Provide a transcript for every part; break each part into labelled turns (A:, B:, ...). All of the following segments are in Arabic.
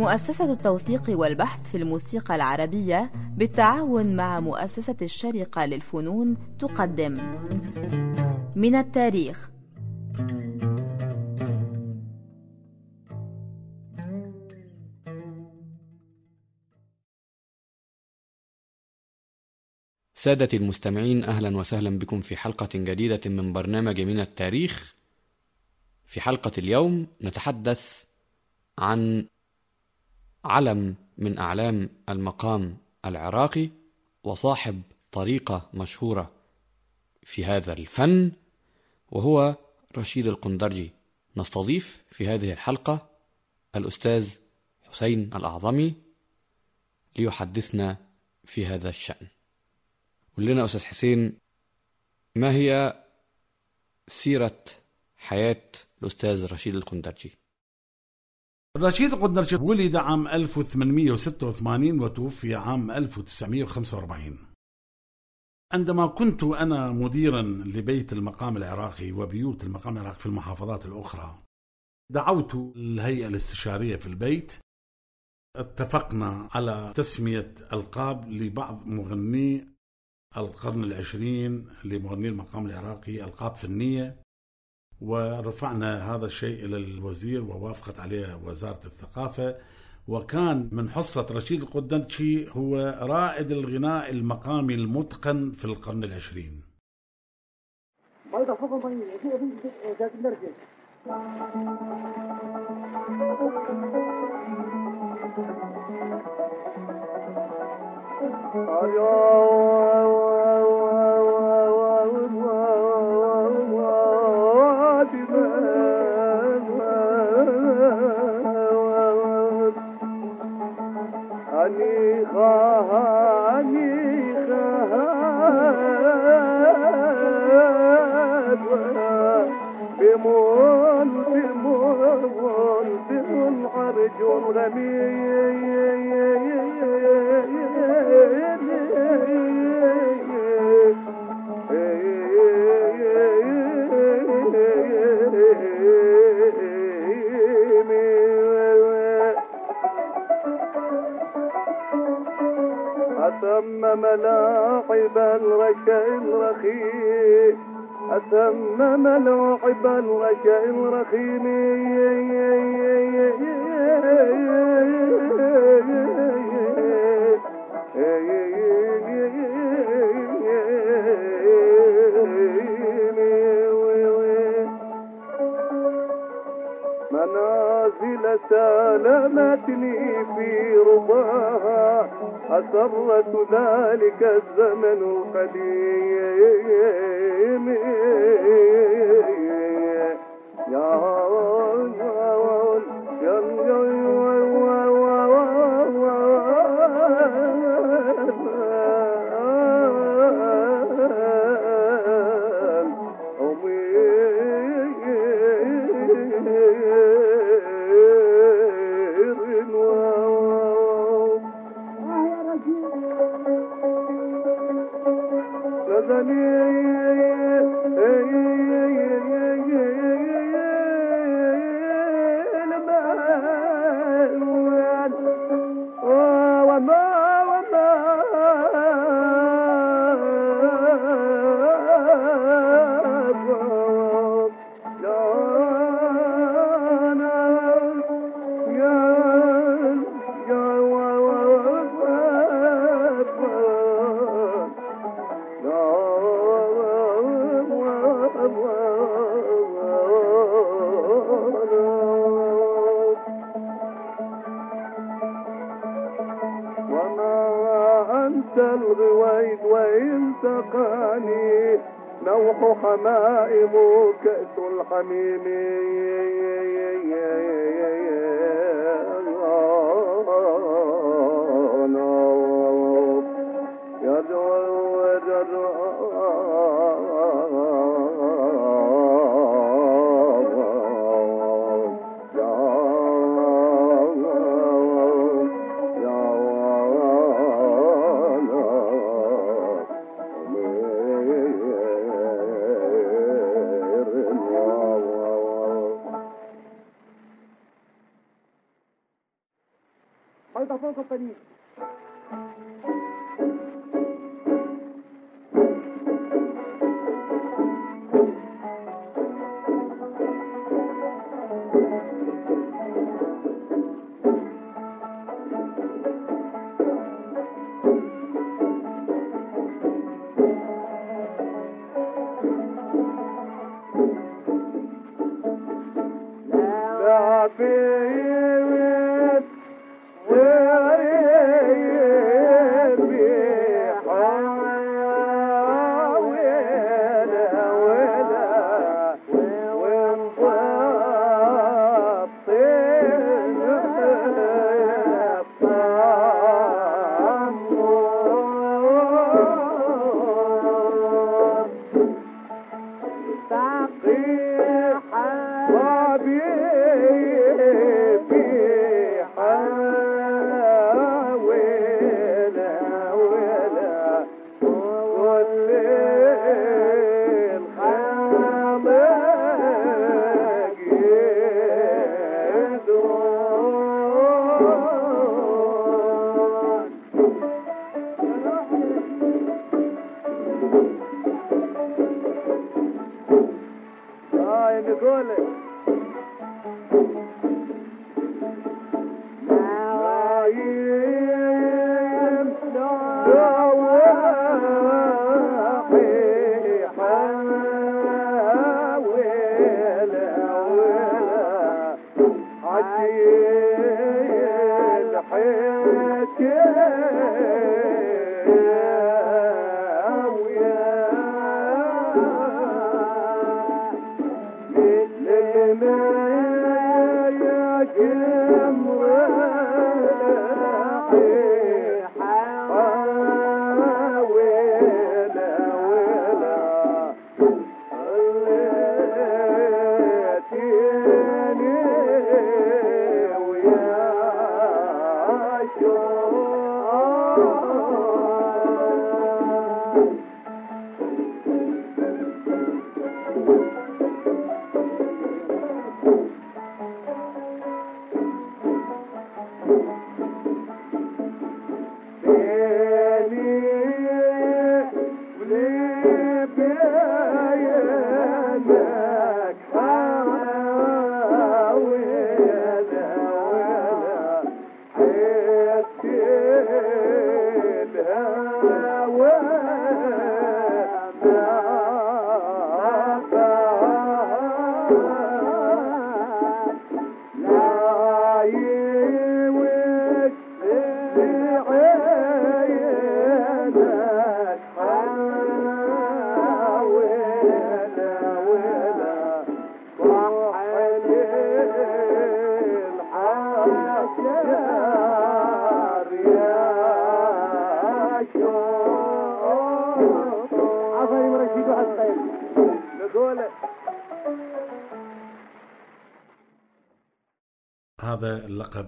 A: مؤسسة التوثيق والبحث في الموسيقى العربية بالتعاون مع مؤسسة الشرقة للفنون تقدم. من التاريخ.
B: سادتي المستمعين أهلا وسهلا بكم في حلقة جديدة من برنامج من التاريخ. في حلقة اليوم نتحدث عن علم من أعلام المقام العراقي وصاحب طريقة مشهورة في هذا الفن وهو رشيد القندرجي. نستضيف في هذه الحلقة الأستاذ حسين الأعظمي ليحدثنا في هذا الشأن. قل لنا أستاذ حسين ما هي سيرة حياة الأستاذ رشيد القندرجي؟
C: رشيد القندرجي ولد عام 1886 وتوفي عام 1945 عندما كنت أنا مديرا لبيت المقام العراقي وبيوت المقام العراقي في المحافظات الأخرى دعوت الهيئة الاستشارية في البيت. اتفقنا على تسمية ألقاب لبعض مغني القرن العشرين لمغني المقام العراقي ألقاب فنية. ورفعنا هذا الشيء إلى الوزير ووافقت عليه وزارة الثقافة. وكان من حصة رشيد القدنشي هو رائد الغناء المقامي المتقن في القرن العشرين.
D: أتم ملاعب الرشا الرخيم. أتم ملاعب الرشا الرخيم. سالمتني في رضاها أسرت ذلك الزمن القديم. الغويد وإن سقاني. نوح حمائم كأس الحميم. Whoa.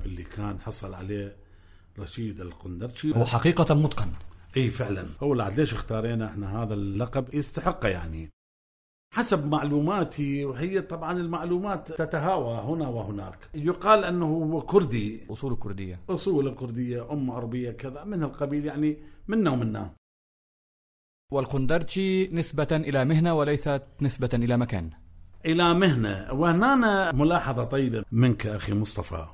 D: اللي كان حصل عليه رشيد القندرشي.
B: هو حقيقة متقن.
D: إي فعلا. هو ليش اختارينا إحنا هذا اللقب؟ يستحقه يعني. حسب معلوماتي وهي طبعا المعلومات تتهاوى هنا وهناك. يقال أنه هو كردي.
B: أصول الكردية
D: أصول كردية أم عربية كذا من القبيل يعني منا ومنا.
B: والقندرشي نسبة إلى مهنة وليست نسبة إلى مكان.
D: إلى مهنة. وهنا ملاحظة طيبة منك أخي مصطفى.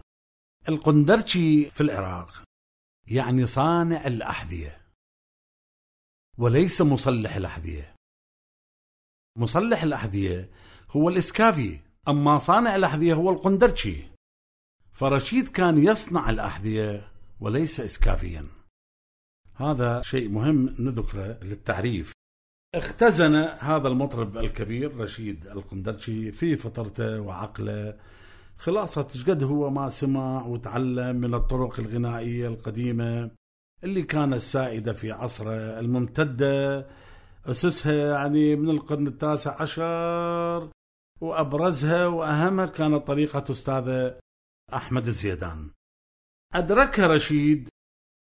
D: القندرشي في العراق يعني صانع الأحذية وليس مصلح الأحذية. مصلح الأحذية هو الإسكافي أما صانع الأحذية هو القندرشي فرشيد كان يصنع الأحذية وليس اسكافيا. هذا شيء مهم نذكره للتعريف. اختزن هذا المطرب الكبير رشيد القندرشي في فطرته وعقله خلاصة قد هو ما سمع وتعلم من الطرق الغنائية القديمة اللي كانت سائدة في عصره الممتدة. أسسها يعني من القرن التاسع عشر وأبرزها وأهمها كانت طريقة أستاذه أحمد الزيدان. أدركها رشيد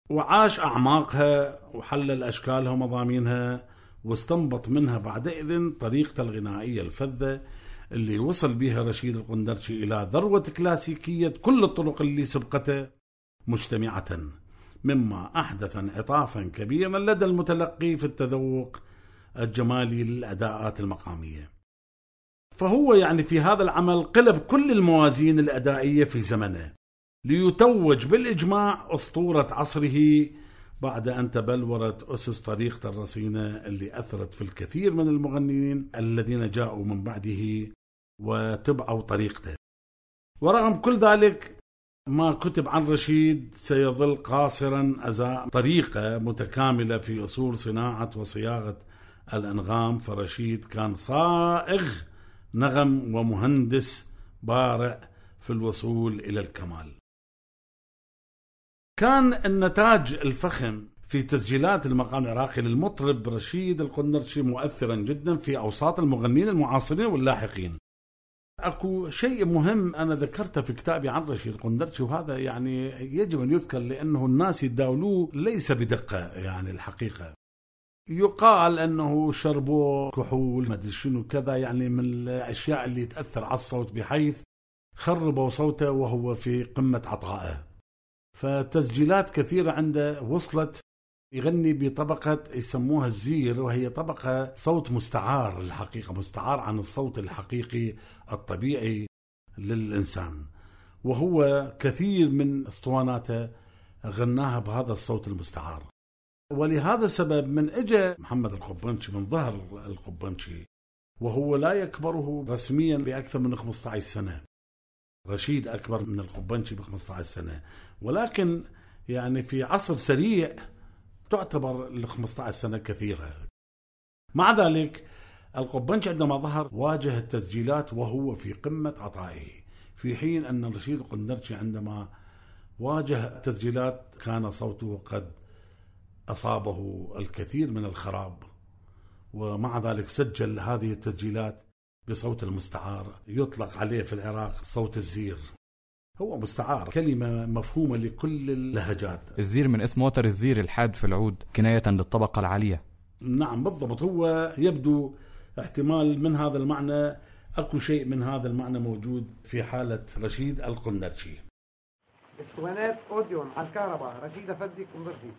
D: وعاش أعماقها وحلل أشكالها ومضامينها واستنبط منها بعدئذ طريقته الغنائية الفذة اللي وصل بها رشيد القندرشي إلى ذروة كلاسيكية كل الطرق اللي سبقته
C: مجتمعة مما أحدث انعطافا كبيرا لدى المتلقي في التذوق الجمالي للأداءات المقامية. فهو يعني في هذا العمل قلب كل الموازين الأدائية في زمنه ليتوج بالإجماع أسطورة عصره بعد أن تبلورت أسس طريقة الرصينة اللي أثرت في الكثير من المغنيين الذين جاءوا من بعده وتبعوا طريقته ورغم كل ذلك ما كتب عن رشيد سيظل قاصرا أزاء طريقة متكاملة في أصول صناعة وصياغة الأنغام فرشيد كان صائغ نغم ومهندس بارع في الوصول إلى الكمال كان النتاج الفخم في تسجيلات المقام العراقي للمطرب رشيد القنرشي مؤثرا جدا في أوساط المغنيين المعاصرين واللاحقين. أكو شيء مهم أنا ذكرته في كتابي عن رشيد القندرشي وهذا يعني يجب أن يذكر لأنه الناس يتداولوه ليس بدقة يعني الحقيقة. يقال أنه شربوا كحول ما أدري شنو كذا يعني من الأشياء اللي تأثر على الصوت بحيث خربوا صوته وهو في قمة عطائه. فتسجيلات كثيرة عنده وصلت يغني بطبقة يسموها الزير وهي طبقة صوت مستعار الحقيقة مستعار عن الصوت الحقيقي الطبيعي للإنسان. وهو كثير من أسطواناته غناها بهذا الصوت المستعار. ولهذا السبب من اجى محمد القبنشي من ظهر القبنشي وهو لا يكبره رسميا بأكثر من 15 سنة. رشيد أكبر من القبنشي ب 15 سنة. ولكن يعني في عصر سريع تعتبر ال 15 سنة كثيرة. مع ذلك القبنشي عندما ظهر واجه التسجيلات وهو في قمة عطائه في حين أن رشيد القندرشي عندما واجه التسجيلات كان صوته قد أصابه الكثير من الخراب ومع ذلك سجل هذه التسجيلات بصوت المستعار يطلق عليه في العراق صوت الزير. هو مستعار. كلمة مفهومة لكل اللهجات.
B: الزير من اسم وتر الزير الحاد في العود كناية للطبقة العالية.
C: نعم بالضبط. هو يبدو احتمال من هذا المعنى أكو شيء من هذا المعنى موجود في حالة رشيد القندرشي.
E: اسطوانات اوديون على الكهرباء رشيد افندي قنبرشي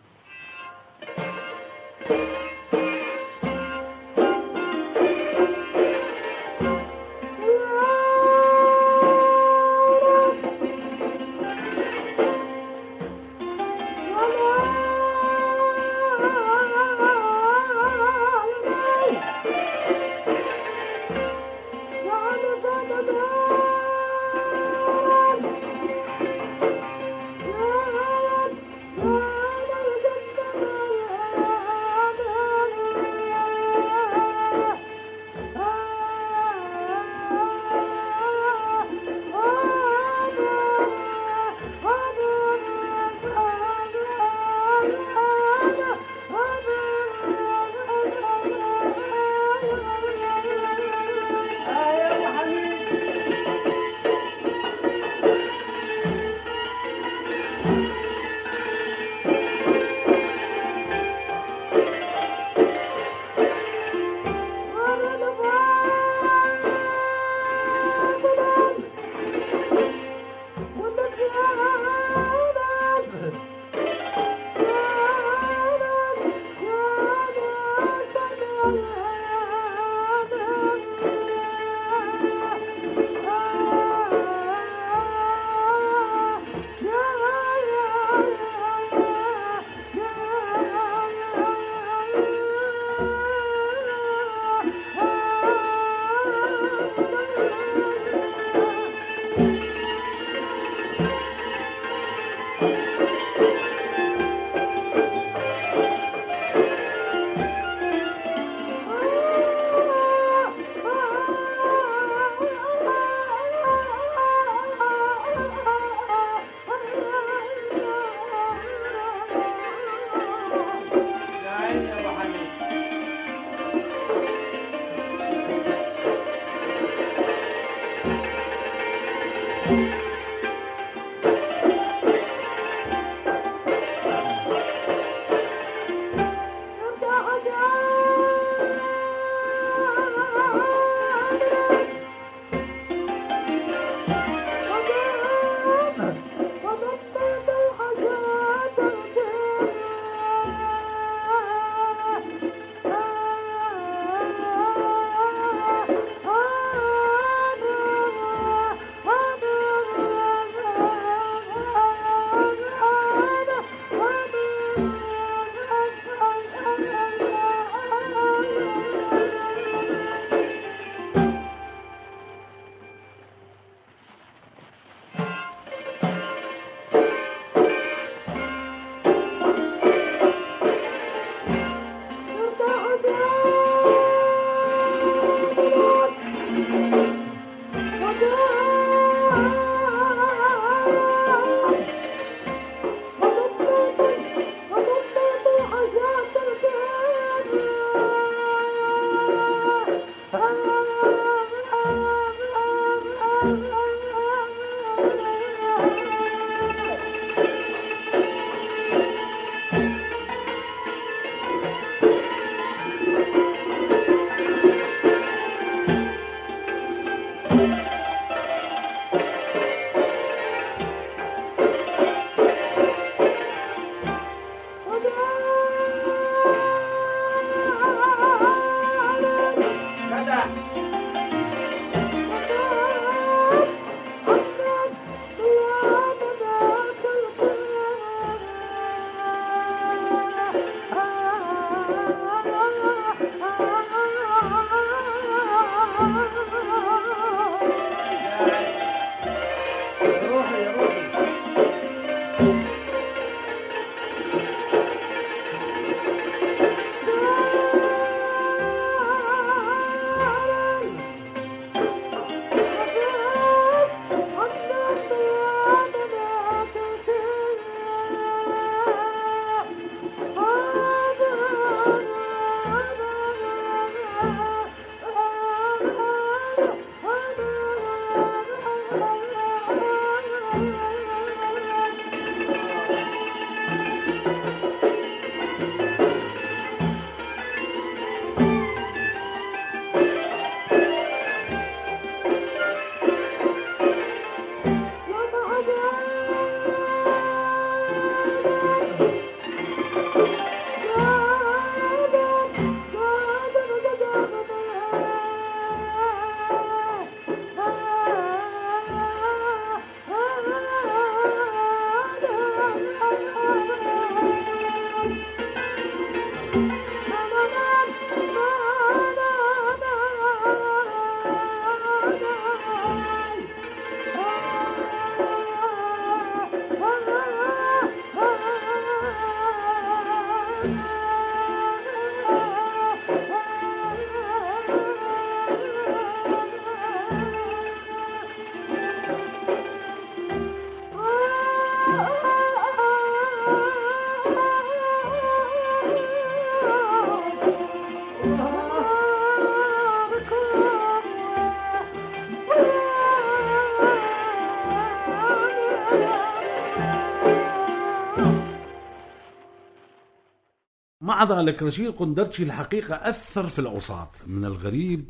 C: ومع ذلك رشيد القندرشي الحقيقة أثر في الأوساط. من الغريب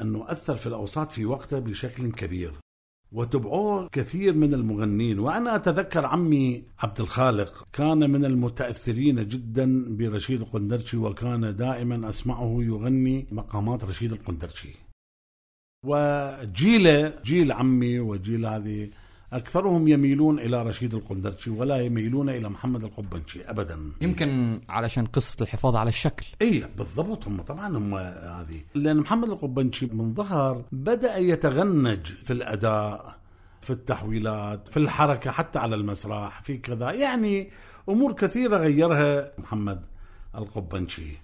C: أنه أثر في الأوساط في وقته بشكل كبير. وتبعوه كثير من المغنين. وأنا أتذكر عمي عبد الخالق كان من المتأثرين جدا برشيد القندرشي وكان دائما أسمعه يغني مقامات رشيد القندرشي وجيله جيل عمي وجيل هذه أكثرهم يميلون إلى رشيد القندرشي ولا يميلون إلى محمد القبنشي أبدا.
B: يمكن علشان قصة الحفاظ على الشكل.
C: اي بالضبط هم طبعا هم هذه. لأن محمد القبنشي من ظهر بدأ يتغنج في الأداء في التحويلات في الحركة حتى على المسرح في كذا. يعني أمور كثيرة غيرها محمد القبنشي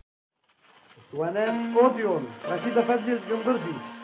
D: اسطوانات أوديون رشيد افندي الجندرجي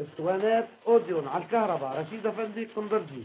D: اسطوانات أوديون على الكهرباء رشيد أفندي قندرجي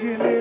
F: जिले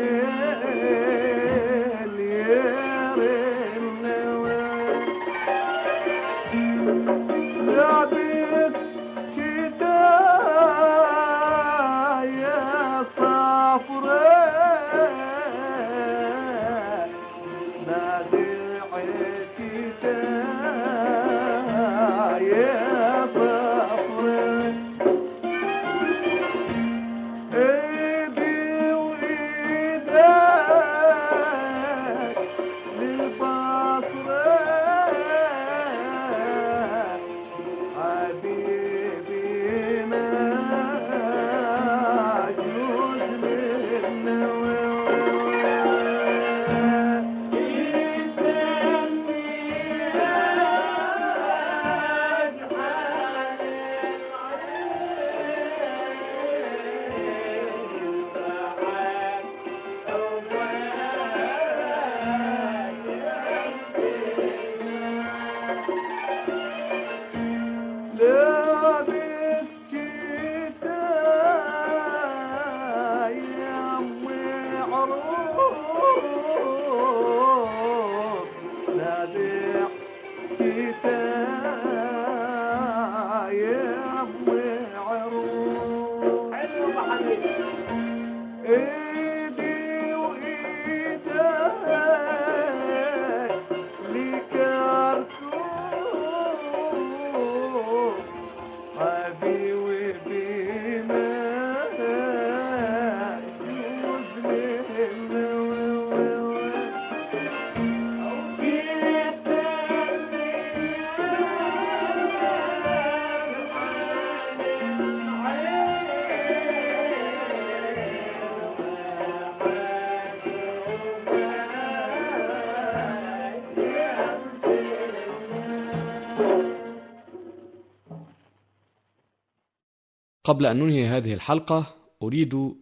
G: قبل أن ننهي هذه الحلقة أريد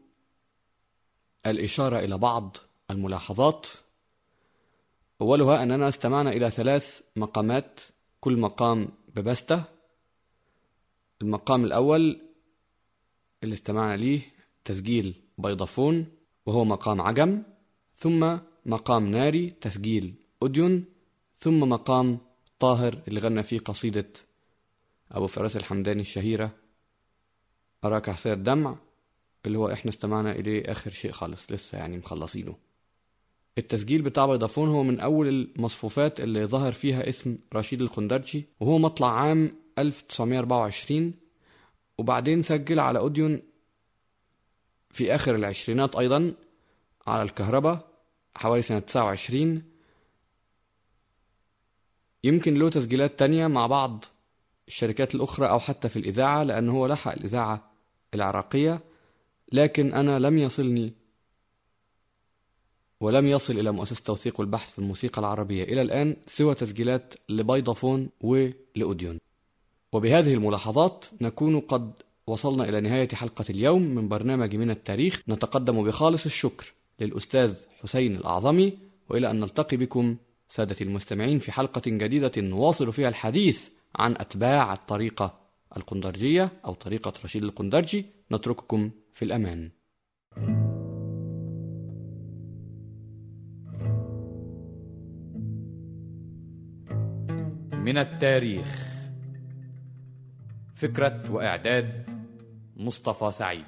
G: الإشارة إلى بعض الملاحظات. أولها أننا استمعنا إلى ثلاث مقامات كل مقام ببستة المقام الأول اللي استمعنا ليه تسجيل بيضافون وهو مقام عجم. ثم مقام ناري تسجيل أوديون. ثم مقام طاهر اللي غنى فيه قصيدة أبو فراس الحمداني الشهيرة. أراك حسير الدمع؟ اللي هو إحنا استمعنا إليه آخر شيء خالص لسه يعني مخلصينه. التسجيل بتاع بيضافون هو من أول المصفوفات اللي ظهر فيها اسم رشيد الخندرجي وهو مطلع عام 1924 وبعدين سجل على أوديون في آخر العشرينات أيضا على الكهرباء حوالي سنة 29 يمكن له تسجيلات تانية مع بعض الشركات الأخرى أو حتى في الإذاعة لأنه هو لحق الإذاعة العراقية لكن أنا لم يصلني ولم يصل إلى مؤسسة توثيق والبحث في الموسيقى العربية. إلى الآن سوى تسجيلات لبيضافون ولأوديون. وبهذه الملاحظات نكون قد وصلنا إلى نهاية حلقة اليوم من برنامج من التاريخ. نتقدم بخالص الشكر للأستاذ حسين الأعظمي وإلى أن نلتقي بكم سادتي المستمعين في حلقة جديدة نواصل فيها الحديث عن أتباع الطريقة. القندرجية أو طريقة رشيد القندرجي نترككم في الأمان.
B: من التاريخ. فكرة وإعداد مصطفى سعيد.